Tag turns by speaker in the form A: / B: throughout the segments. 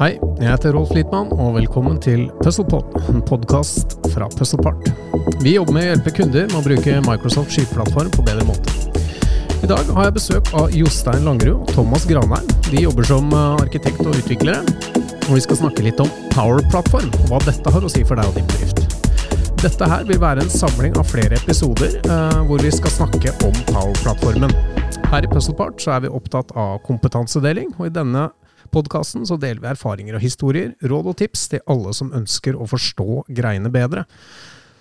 A: Hei, jeg heter Rolf Littmann, og velkommen til PuzzlePod, en podkast fra Puzzlepart. Vi jobber med å hjelpe kunder med å bruke Microsoft skyteplattform på bedre måte. I dag har jeg besøk av Jostein Langerud og Thomas Granheim. De jobber som eh, arkitekt og utviklere, og vi skal snakke litt om Power Platform, og hva dette har å si for deg og din bedrift. Dette her vil være en samling av flere episoder eh, hvor vi skal snakke om Power-plattformen. Her i Puzzlepart så er vi opptatt av kompetansedeling, og i denne podkasten så deler vi erfaringer og historier, råd og tips til alle som ønsker å forstå greiene bedre.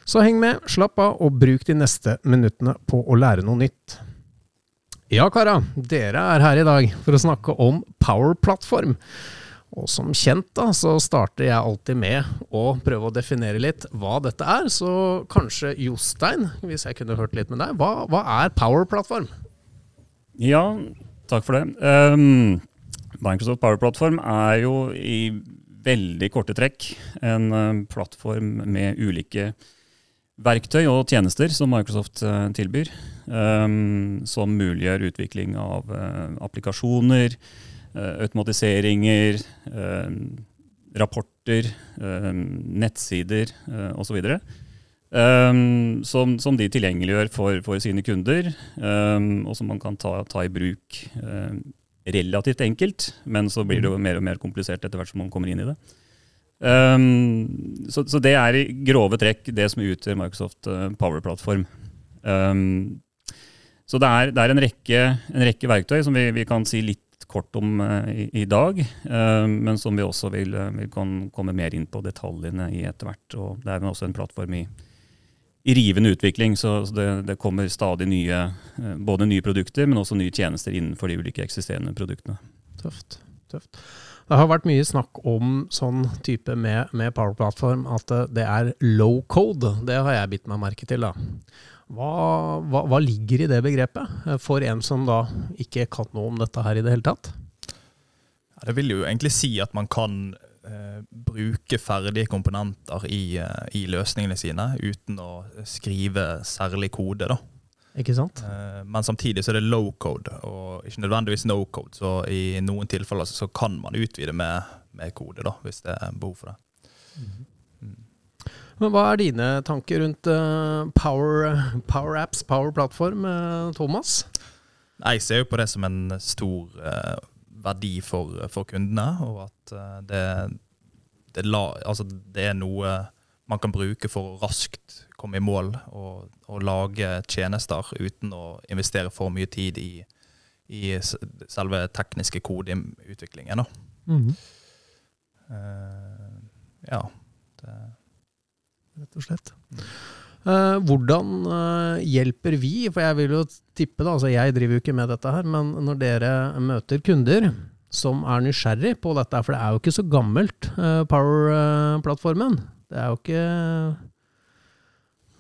A: Så heng med, slapp av, og bruk de neste minuttene på å lære noe nytt. Ja, kara, dere er her i dag for å snakke om Power-plattform. Og som kjent da, så starter jeg alltid med å prøve å definere litt hva dette er. Så kanskje Jostein, hvis jeg kunne hørt litt med deg, hva, hva er Power-plattform?
B: Ja, takk for det. Um, Microsoft Power Platform er jo i veldig korte trekk en uh, plattform med ulike verktøy og tjenester som Microsoft uh, tilbyr, um, som muliggjør utvikling av uh, applikasjoner, automatiseringer, rapporter, nettsider uh, osv. Um, som, som, de tilgjengeliggjør for, for sine kunder, um, og som man kan ta, ta i bruk relativt enkelt, men så blir det jo mm. mer og mer komplisert etter hvert som man kommer inn i det. Um, så, så, det er i grove trekk det som utgjør Microsoft uh, Power-plattform. Um, så det er, det er en, rekke, en, rekke, verktøy som vi, vi, kan si litt kort om uh, i, i, dag, uh, men som vi også vil, uh, vil kan komme mer inn på detaljene i etter hvert. Og det er også en plattform i, i rivende utvikling. Så det, det, kommer stadig nye eh, både nye produkter, men også nye tjenester innenfor de ulike eksisterende produktene.
A: Tøft. tøft. Det har vært mye snakk om sånn type med, med Power-plattform, at det er low code. Det har jeg bitt meg merke til. da. Hva, hva, hva, ligger i det begrepet, eh, for en som da ikke kan noe om dette her i det hele tatt?
C: Det vil jo egentlig si at man kan eh, bruke ferdige komponenter i, eh, i, løsningene sine uten å skrive særlig kode. da.
A: Ikke sant?
C: Eh, men samtidig så er det low code, og ikke nødvendigvis no code. Så i noen tilfeller så kan man utvide med, med kode, da, hvis det er behov for det. Mm.
A: Men Hva er dine tanker rundt uh, power, power, apps, power plattform, uh, Thomas?
C: Jeg ser jo på det som en stor uh, verdi for, for kundene, og at eh, det, det, la, altså det, er noe man kan bruke for å raskt komme i mål og, og lage tjenester uten å investere for mye tid i, i selve tekniske kodeutviklingen. Mm -hmm. uh, ja. Det,
A: Rett og slett. Uh, hvordan uh, hjelper vi? For jeg vil jo tippe, da, altså jeg driver jo ikke med dette her, men når dere møter kunder som er nysgjerrig på dette, for det er jo ikke så gammelt, uh, Power-plattformen. Det er jo ikke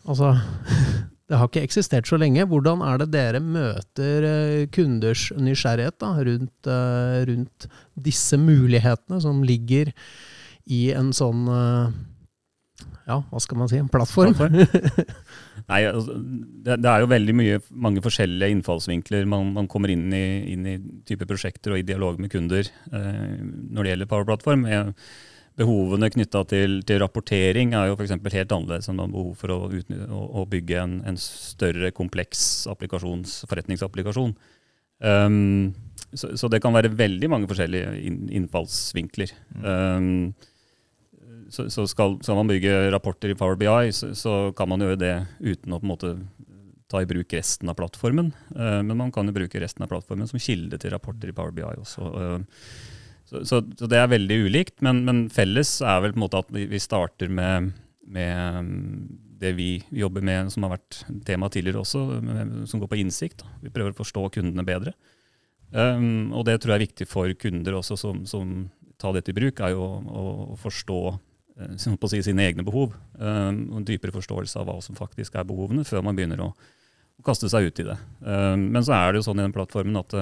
A: Altså Det har ikke eksistert så lenge. Hvordan er det dere møter kunders nysgjerrighet da, rundt, rundt disse mulighetene som ligger i en sånn ja, hva skal man si, en plattform?
B: Nei, altså, det, det, er jo veldig mye, mange forskjellige innfallsvinkler man, man kommer inn i, inn i, type prosjekter og i dialog med kunder eh, når det gjelder Power-plattform. Behovene knytta til, til, rapportering er jo f.eks. helt annerledes enn man behov for å, å, å bygge en, en, større, kompleks forretningsapplikasjon. Um, så, så, det kan være veldig mange forskjellige innfallsvinkler. Mm. Um, så, så skal, skal, man bygge rapporter i Power BI, så, så, kan man gjøre det uten å på en måte ta i bruk resten av plattformen. Uh, men man kan jo bruke resten av plattformen som kilde til rapporter i Power BI også. Uh, så, så, det er veldig ulikt, men, men, felles er vel på en måte at vi, vi starter med, med um, det vi jobber med, som har vært tema tidligere også, som går på innsikt. Vi prøver å forstå kundene bedre. Um, og det tror jeg er viktig for kunder også, som, som tar dette i bruk, er jo å, å forstå si, sine egne behov. Eh, og en dypere forståelse av hva som faktisk er behovene, før man begynner å, å kaste seg ut i det. Eh, men så er det jo sånn i den plattformen at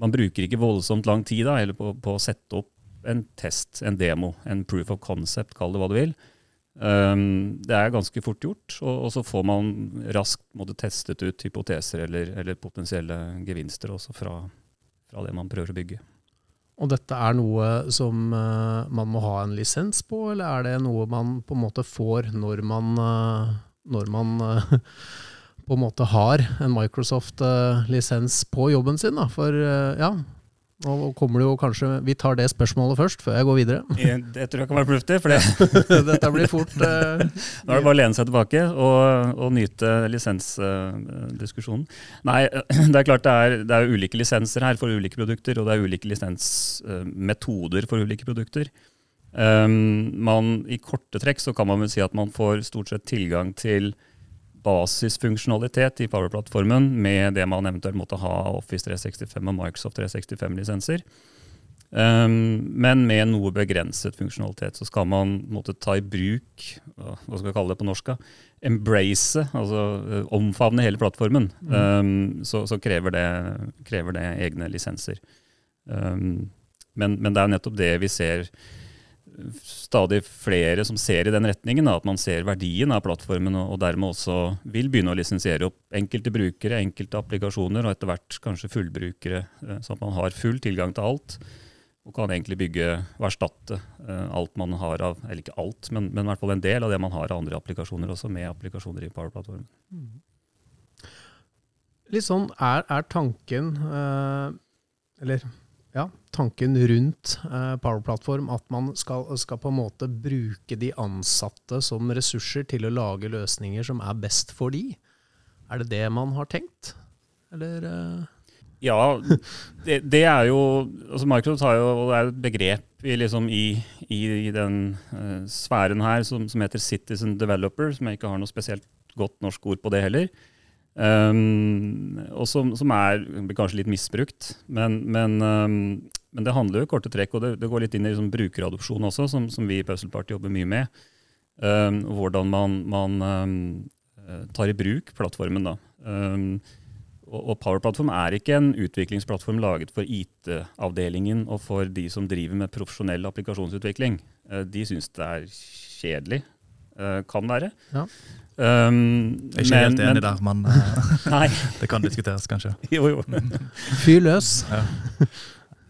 B: man bruker ikke voldsomt lang tid da, på, på, å sette opp en test, en demo, en proof of concept, kall det hva du vil. det er ganske fort gjort, og, og så får man raskt måtte, testet ut hypoteser eller, eller potensielle gevinster også fra, fra det man prøver å bygge.
A: Og dette er noe som uh, man må ha en lisens på, eller er det noe man på en måte får når man, uh, når man uh, på en måte har en Microsoft-lisens på jobben sin? Da? For ja, nå kommer det jo kanskje Vi tar det spørsmålet først, før jeg går videre.
B: Det tror jeg kan være fornuftig. for det.
A: Dette blir fort uh,
B: Nå er det bare å lene seg tilbake og, og nyte lisensdiskusjonen. Nei, det er klart det er, det er, ulike lisenser her for ulike produkter, og det er ulike lisensmetoder for ulike produkter. Um, man, I korte trekk så kan man vel si at man får stort sett tilgang til basisfunksjonalitet i Power-plattformen med det man eventuelt måtte ha Office 365 og Microsoft 365-lisenser. Um, men med noe begrenset funksjonalitet. Så skal man måtte ta i bruk hva skal vi kalle det på norsk, embrace, altså uh, omfavne hele plattformen, mm. um, så, så krever, det, krever, det, egne lisenser. Um, men, men, det er nettopp det vi ser stadig flere som ser i den retningen, at man ser verdien av plattformen og, dermed også vil begynne å lisensiere opp enkelte brukere, enkelte applikasjoner og etter hvert kanskje fullbrukere, sånn så at man har full tilgang til alt. Og kan egentlig bygge og erstatte uh, alt man har av Eller ikke alt, men, men, i hvert fall en del av det man har av andre applikasjoner også, med applikasjoner i Power-plattformen. Mm.
A: Litt sånn er, er tanken uh, Eller ja, tanken rundt eh, Power Platform at man skal, skal, på en måte bruke de ansatte som ressurser til å lage løsninger som er best for de. Er det det man har tenkt, eller? Eh?
B: Ja, det, det, er jo altså Microsoft har jo, det er et begrep i, liksom i, i, i den eh, sfæren her som, som, heter Citizen Developer, som jeg ikke har noe spesielt godt norsk ord på det heller. Um, og som, som, er kanskje litt misbrukt. Men, men, um, men, det handler jo i korte trekk, og det, det går litt inn i liksom brukeradopsjon også, som, som, vi i Puzzle Party jobber mye med. Um, hvordan man, man eh, tar i bruk plattformen. da. og, og Power-plattform er ikke en utviklingsplattform laget for IT-avdelingen og for de som driver med profesjonell applikasjonsutvikling. Uh, de syns det er kjedelig. Uh, kan være. Ja.
C: Um, jeg er ikke men, helt enig men, der, men uh, det kan diskuteres, kanskje.
B: jo, jo.
A: Fyr løs. Ja.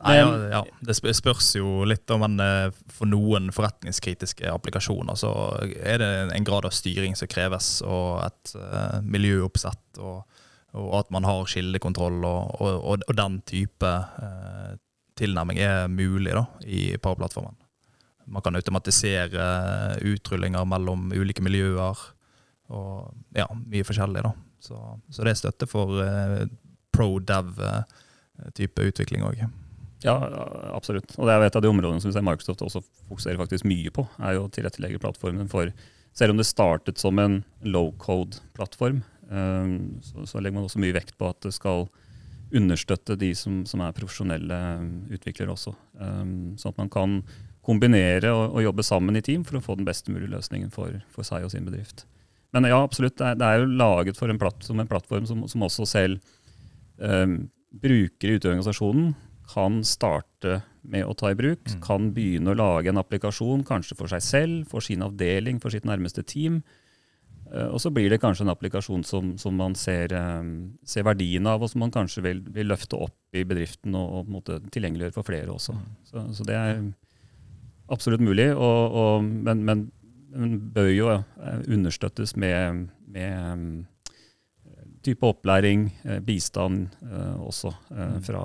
C: Nei, ja, ja, Det spørs jo litt om man eh, for noen forretningskritiske applikasjoner så er det en grad av styring som kreves, og et uh, miljøoppsett, og, og, at man har kildekontroll, og, og, og den type uh, tilnærming er mulig da, i Power-plattformen. Man kan automatisere utrullinger mellom ulike miljøer. Og ja, mye forskjellig, da. Så, så det er støtte for eh, pro-dev-type eh, utvikling òg.
B: Ja, absolutt. Og det er et av de områdene som Microsoft også fokuserer faktisk mye på. er jo tilrettelegge plattformen for Selv om det startet som en low-code-plattform, um, så, så, legger man også mye vekt på at det skal understøtte de som, som er profesjonelle utviklere også. Sånn at man kan kombinere og, og, jobbe sammen i team for å få den best mulige løsningen for, for seg og sin bedrift. Men ja, absolutt. Det er, det er jo laget for en plattform, en plattform som, som også selv um, brukere ute i organisasjonen kan starte med å ta i bruk. Mm. Kan begynne å lage en applikasjon, kanskje for seg selv, for sin avdeling, for sitt nærmeste team. Uh, og så blir det kanskje en applikasjon som, som man ser, um, ser, verdien av, og som man kanskje vil, vil løfte opp i bedriften og, og tilgjengeliggjøre for flere også. Mm. Så, så, det er absolutt mulig. Og, og, men, men bør jo eh, understøttes med, med eh, type opplæring, eh, bistand også mm. fra,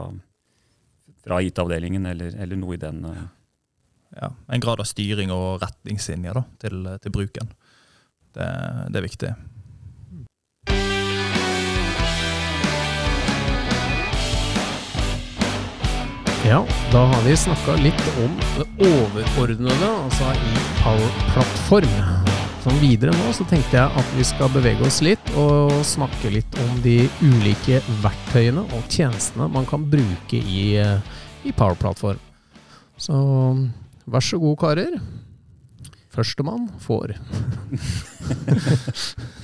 B: fra IT-avdelingen eller, eller, noe i den.
C: Ja, En grad av styring og retningslinjer da, til, til bruken. Det, det er viktig.
A: Ja, da har vi snakka litt om det overordnede, altså i Power-plattform. Sånn videre nå så tenkte jeg at vi skal bevege oss litt og snakke litt om de ulike verktøyene og tjenestene man kan bruke i, i Power-plattform. Så vær så god, karer. Førstemann får.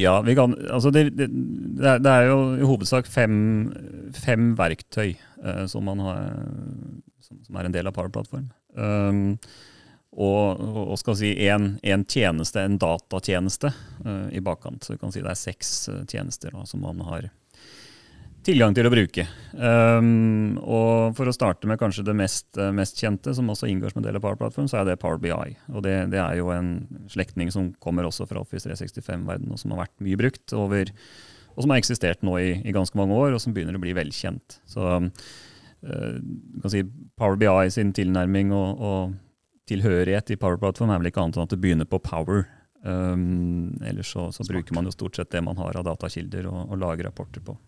B: Ja, kan, altså det, det, det, er jo i hovedsak fem, fem verktøy uh, som, har, som, som, er en del av Power-plattform. Um, og, og, skal si en, en tjeneste, en datatjeneste, uh, i bakkant. Så vi kan si det er seks tjenester da, som man har tilgang til å bruke. Um, og For å starte med kanskje det mest, eh, mest, kjente, som også inngår som en del av Power Platform, så er det Power BI. Og Det, det er jo en slektning som kommer også fra Office 365-verdenen, og som har vært mye brukt over, og som har eksistert nå i, i, ganske mange år, og som begynner å bli velkjent. Så uh, kan si Power BI sin tilnærming og, og tilhørighet i Power Platform er vel ikke annet enn at det begynner på Power. Um, ellers så, så bruker man jo stort sett det man har av datakilder og, og lager rapporter på.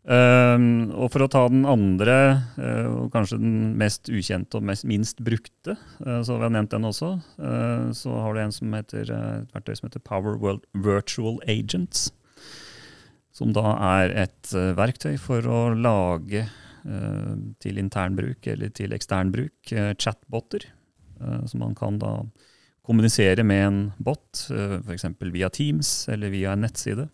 B: Um, og for å ta den andre, uh, kanskje den mest ukjente og mest, minst brukte, uh, så har jeg nevnt den også. Uh, så har du en som heter, et verktøy som heter Power World Virtual Agents. Som da er et verktøy for å lage til intern bruk eller til ekstern bruk chatboter. som man kan da kommunisere med en bot, uh, f.eks. via Teams eller via en nettside.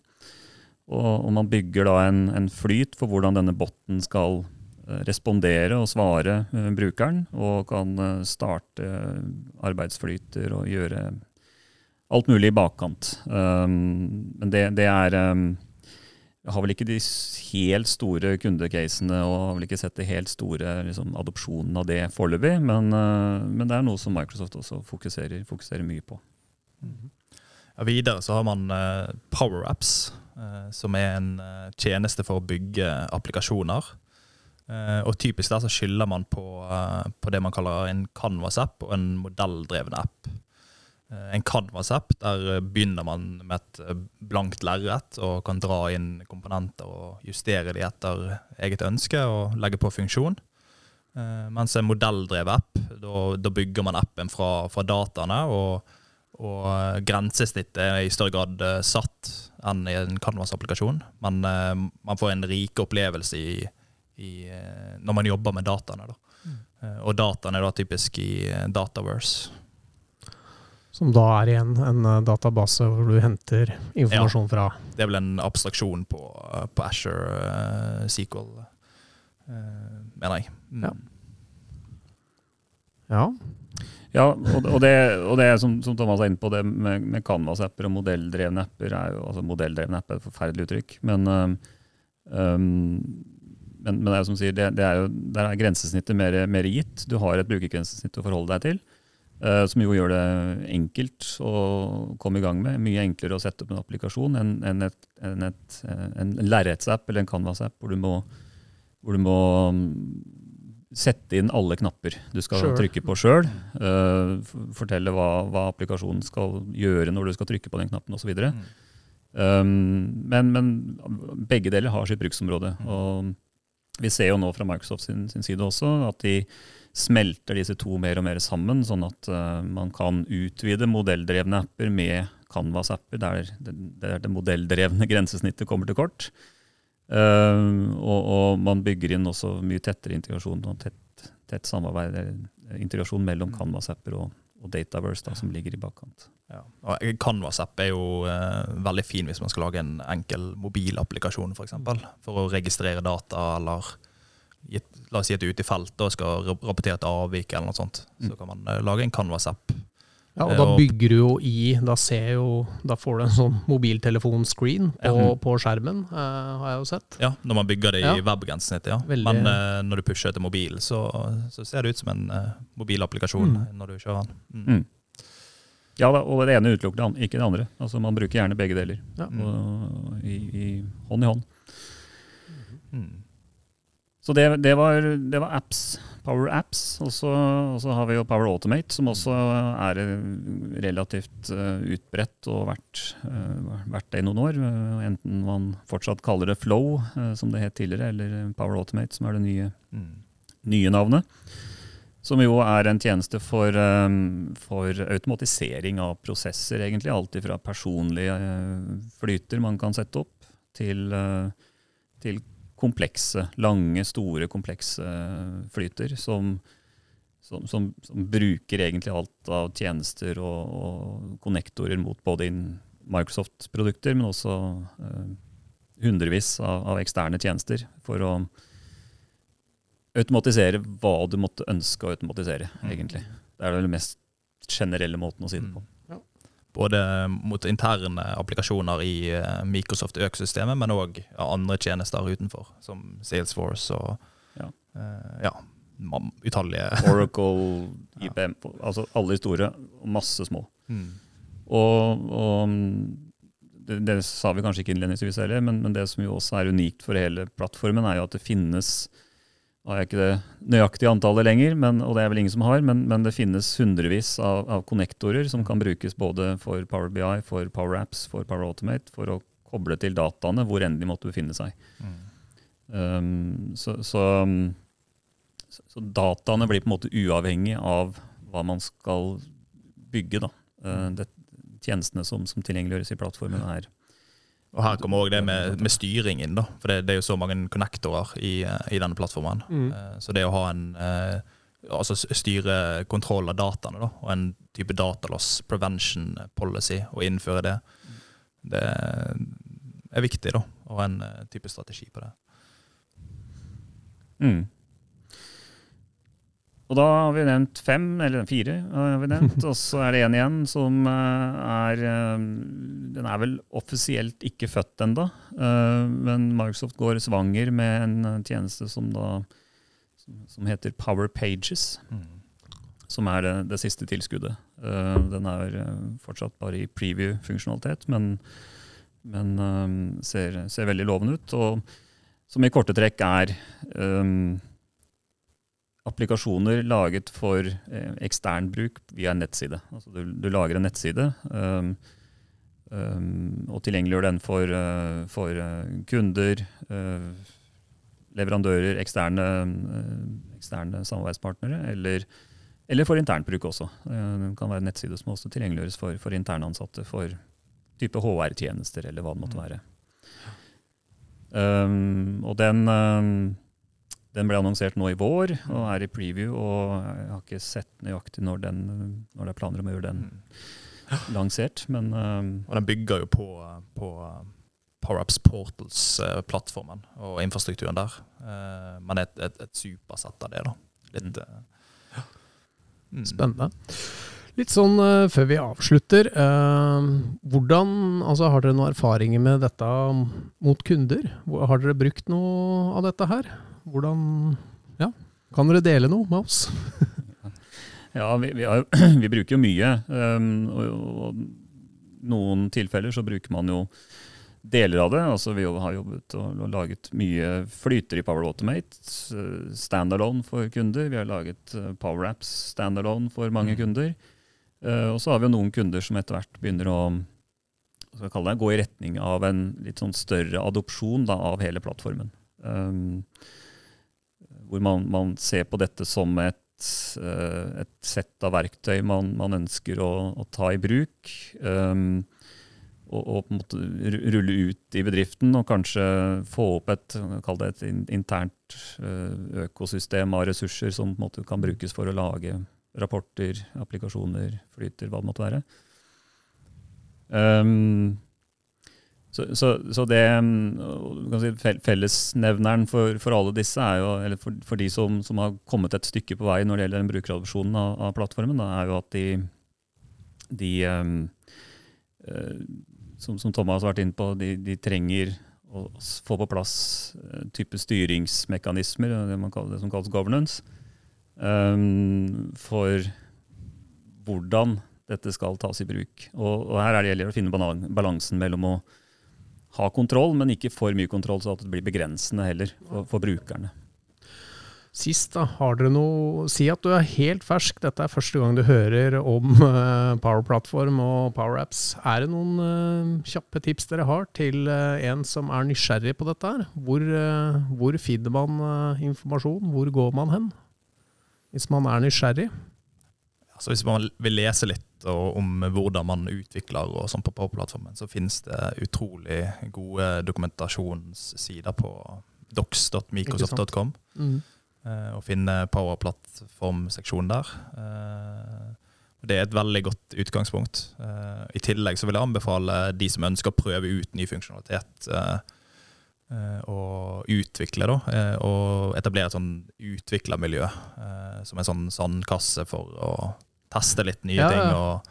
B: Og, og man bygger da en, en, flyt for hvordan denne botten skal uh, respondere og svare uh, brukeren, og kan uh, starte arbeidsflyter og gjøre alt mulig i bakkant. Um, men det, det er um, jeg har vel ikke de helt store kundecasene og har vel ikke sett det helt store liksom, adopsjonen av det foreløpig, men, men, det er noe som Microsoft også fokuserer, fokuserer mye på.
C: Mm. Ja, videre så har man uh, Power Eh, som er en eh, tjeneste for å bygge applikasjoner. Eh, og typisk der så skylder man på, på det man kaller en Canvas-app og en modelldreven app. En Canvas-app, der begynner man med et blankt lerret og kan dra inn komponenter og justere de etter eget ønske og legge på funksjon. Mens en modelldrevet app, da bygger man appen fra, fra dataene og og eh, grensesnittet er i større grad uh, satt enn i en Canvas-applikasjon. Men uh, man får en rik opplevelse i, i, uh, når man jobber med dataene. Mm. og dataene er da typisk i Dataverse.
A: Som da er igjen en database hvor du henter informasjon ja, fra?
C: Det er vel en abstraksjon på, på Asher SQL, mener jeg. Mm.
A: Ja. ja.
B: Ja, og, det, og det som, som, Thomas er inne på, det med, med Canvas-apper og modelldrevne apper er jo, altså modelldrevne apper er et forferdelig uttrykk. Men, um, men, men, det er jo som sier, det, det er jo, der er grensesnittet mer, mer, gitt. Du har et brukergrensesnitt å forholde deg til. Uh, som jo gjør det enkelt å komme i gang med. Mye enklere å sette opp en applikasjon enn en, et, en, et, en lerretsapp eller en Canvas-app hvor du må, hvor du må sette inn alle knapper du skal sure. trykke på sjøl. Uh, fortelle hva, hva, applikasjonen skal gjøre når du skal trykke på den knappen osv. Mm. Um, men, men, begge deler har sitt bruksområde. Mm. Og vi ser jo nå fra Microsoft sin, sin, side også at de smelter disse to mer og mer sammen, sånn at uh, man kan utvide modelldrevne apper med Canvas-apper der det, der det modelldrevne grensesnittet kommer til kort. Uh, og, og, man bygger inn også mye tettere integrasjon og tett, tett samarbeid, integrasjon mellom mm. Canvas-apper og, og, Dataverse, da, som ligger i bakkant.
C: Ja. Canvas-app er jo uh, veldig fin hvis man skal lage en enkel mobilapplikasjon, f.eks. For, eksempel, for å registrere data, eller la oss si at du er ute i feltet og skal rapportere et avvik, eller noe sånt. Mm. Så kan man uh, lage en Canvas-app
A: ja, og da bygger du jo i Da, jo, da får du en sånn mobiltelefonscreen på, ja. på skjermen, uh, har jeg jo sett.
C: Ja, når man bygger det i ja. webgrensesnittet, ja. Veldig... Men uh, når du pusher til mobil, så, så, ser det ut som en uh, mobilapplikasjon mm. når du kjører den. Mm. Mm.
B: Ja, og det ene utelukker ikke det andre. Altså Man bruker gjerne begge deler. Og, i, i, hånd i hånd. Mm. Så det, det, var, det var apps. Power Apps. Og så, har vi jo Power Automate, som også er relativt uh, utbredt og vært, uh, vært, det i noen år. Uh, enten man fortsatt kaller det Flow, som det het tidligere, eller Power Automate, som er det nye, mm. nye navnet. Som jo er en tjeneste for, for, automatisering av prosesser, egentlig. Alt fra personlige flyter man kan sette opp, til, til komplekse, lange, store, komplekse flyter som, som, som, som bruker egentlig alt av tjenester og, og konnektorer mot både Microsoft-produkter, men også uh, hundrevis av, av, eksterne tjenester for å automatisere hva du måtte ønske å automatisere, mm. egentlig. Det er den mest generelle måten å si det på.
C: Både mot interne applikasjoner i eh, Microsoft-økosystemet, men òg andre tjenester utenfor, som Salesforce og
B: Ja.
C: eh, ja utallige
B: Oracle, IBM, altså alle de store, og masse små.
C: Mm.
B: Og, og det, det sa vi kanskje ikke innledningsvis heller, men, men det som jo også er unikt for hele plattformen, er jo at det finnes har jeg ikke det nøyaktige antallet lenger, men, og det er vel ingen som har, men, men det finnes hundrevis av, av konnektorer som kan brukes både for Power BI, for Power Apps, for Power Automate, for å koble til dataene hvor enn de måtte befinne seg.
C: Mm.
B: Um, så, så, så, så dataene blir på en måte uavhengig av hva man skal bygge. Da. Uh, det, tjenestene som, som tilgjengeliggjøres i plattformen, er
C: Og her kommer òg det med, med styring inn, da. For det, det er jo så mange connectorer i, eh, i denne plattformen.
A: Mm.
C: Eh, Så det å ha en eh, Altså styre kontroll av dataene, da, og en type dataloss prevention policy, og innføre det, det er viktig, da. Og en type strategi på det.
B: Mm. Og da har vi nevnt fem, eller fire, har vi nevnt, og så er det én igjen som eh, er eh, Den er vel offisielt ikke født ennå, men Microsoft går svanger med en eh, tjeneste som da som, heter Power Pages, som er det, det siste tilskuddet. Eh, Den er eh, fortsatt bare i preview-funksjonalitet, men, men eh, ser, ser veldig lovende ut. og som i korte trekk er um, applikasjoner laget for eh, ekstern bruk via en nettside. Altså du, du lager en nettside um, um, og tilgjengeliggjør den for, uh, for eh, kunder, uh, leverandører, eksterne, uh, eksterne samarbeidspartnere, eller, eller for internbruk også. Eh, det kan være en nettside som også tilgjengeliggjøres for, for interne ansatte, for type HR-tjenester eller hva det måtte
C: Mm.
B: være. Um, og den, den ble annonsert nå i vår og er i preview. og Jeg har ikke sett nøyaktig når, den, når det er planer om å gjøre den lansert. Men um,
C: Og den bygger jo på, på PowerUps Portals-plattformen og infrastrukturen der. Eh, Men et, et, et supersett av det, da. Litt eh, mm.
A: Spennende. Litt sånn uh, før vi avslutter. Uh, hvordan, altså Har dere noen erfaringer med dette mot kunder? Har dere brukt noe av dette her? Hvordan Ja, kan dere dele noe med oss?
B: ja, vi, vi, har, vi bruker jo mye. Um, og, og noen tilfeller så bruker man jo deler av det. Altså Vi har jobbet og, og laget mye flyter i Power Automate. eh, Standalone for kunder. Vi har laget eh, Power Apps standalone for mange
C: Mm.
B: kunder. Uh, og så har vi jo noen kunder som etter hvert begynner å skal kalle det, gå i retning av en litt sånn større adopsjon da, av hele plattformen. Um, hvor man, man ser på dette som et, eh, et sett av verktøy man, man ønsker å, å ta i bruk. Um, og, og rulle ut i bedriften og kanskje få opp et, et internt eh, økosystem av ressurser som kan brukes for å lage rapporter, applikasjoner, flyter, hva det måtte være. Um, så, så, så det um, si, Fellesnevneren for, for alle disse, er jo, eller for, for de som, som har kommet et stykke på vei når det gjelder den brukeradopsjonen av, av plattformen, da, er jo at de, de um, eh, som, som Thomas har vært inne på, de, de trenger å få på plass eh, type styringsmekanismer, det, kaller, det som kalles governance, um, for hvordan dette skal tas i bruk. Og, og her er det gjelder å finne balansen mellom å ha kontroll, men ikke for mye kontroll, så at det blir begrensende heller for, for brukerne.
A: Sist, da, har dere noe Si at du er helt fersk, dette er første gang du hører om eh, Power Platform og Power Apps. Er det noen eh, kjappe tips dere har til eh, en som er nysgjerrig på dette her? Hvor, hvor finner man informasjon? Hvor går man hen? Hvis man er nysgjerrig?
C: Altså hvis man vil lese litt om hvordan man utvikler og sånn på Power-plattformen, så finnes det utrolig gode dokumentasjonssider på docs.microsoft.com.
A: Mm.
C: eh, og finne Power-plattformseksjonen der. Eh, det er et veldig godt utgangspunkt. Eh, I tillegg så vil jeg anbefale de som ønsker å prøve ut ny funksjonalitet, og utvikle, da. eh, og etablere et sånn utviklermiljø eh, som en sånn sandkasse for å teste litt nye
A: Ja,
C: ting. og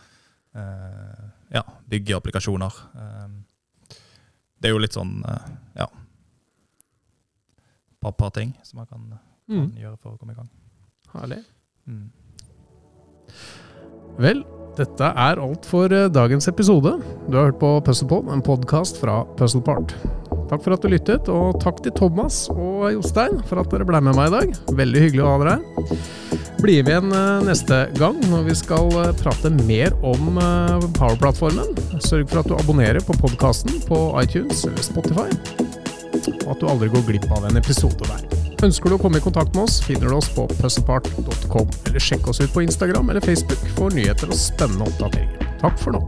C: eh, ja, bygge applikasjoner. Det er jo litt sånn ja par, par ting som man kan, kan
A: Mm.
C: gjøre for å komme i gang.
A: Herlig.
C: Mm.
A: Vel, dette er alt for eh, dagens episode. Du har hørt på Puzzlepod, en podkast fra Puzzlepart. Takk for at du lyttet, og takk til Thomas og Jostein for at dere ble med meg i dag. Veldig hyggelig å ha dere her. Bli med igjen eh, neste gang når vi skal eh, prate mer om eh, Power-plattformen. Sørg for at du abonnerer på podkasten på iTunes eller Spotify, og at du aldri går glipp av en episode der. Ønsker du å komme i kontakt med oss, finner du oss på puzzlepart.com, eller sjekk oss ut på Instagram eller Facebook for nyheter og spennende oppdateringer. Takk for nå.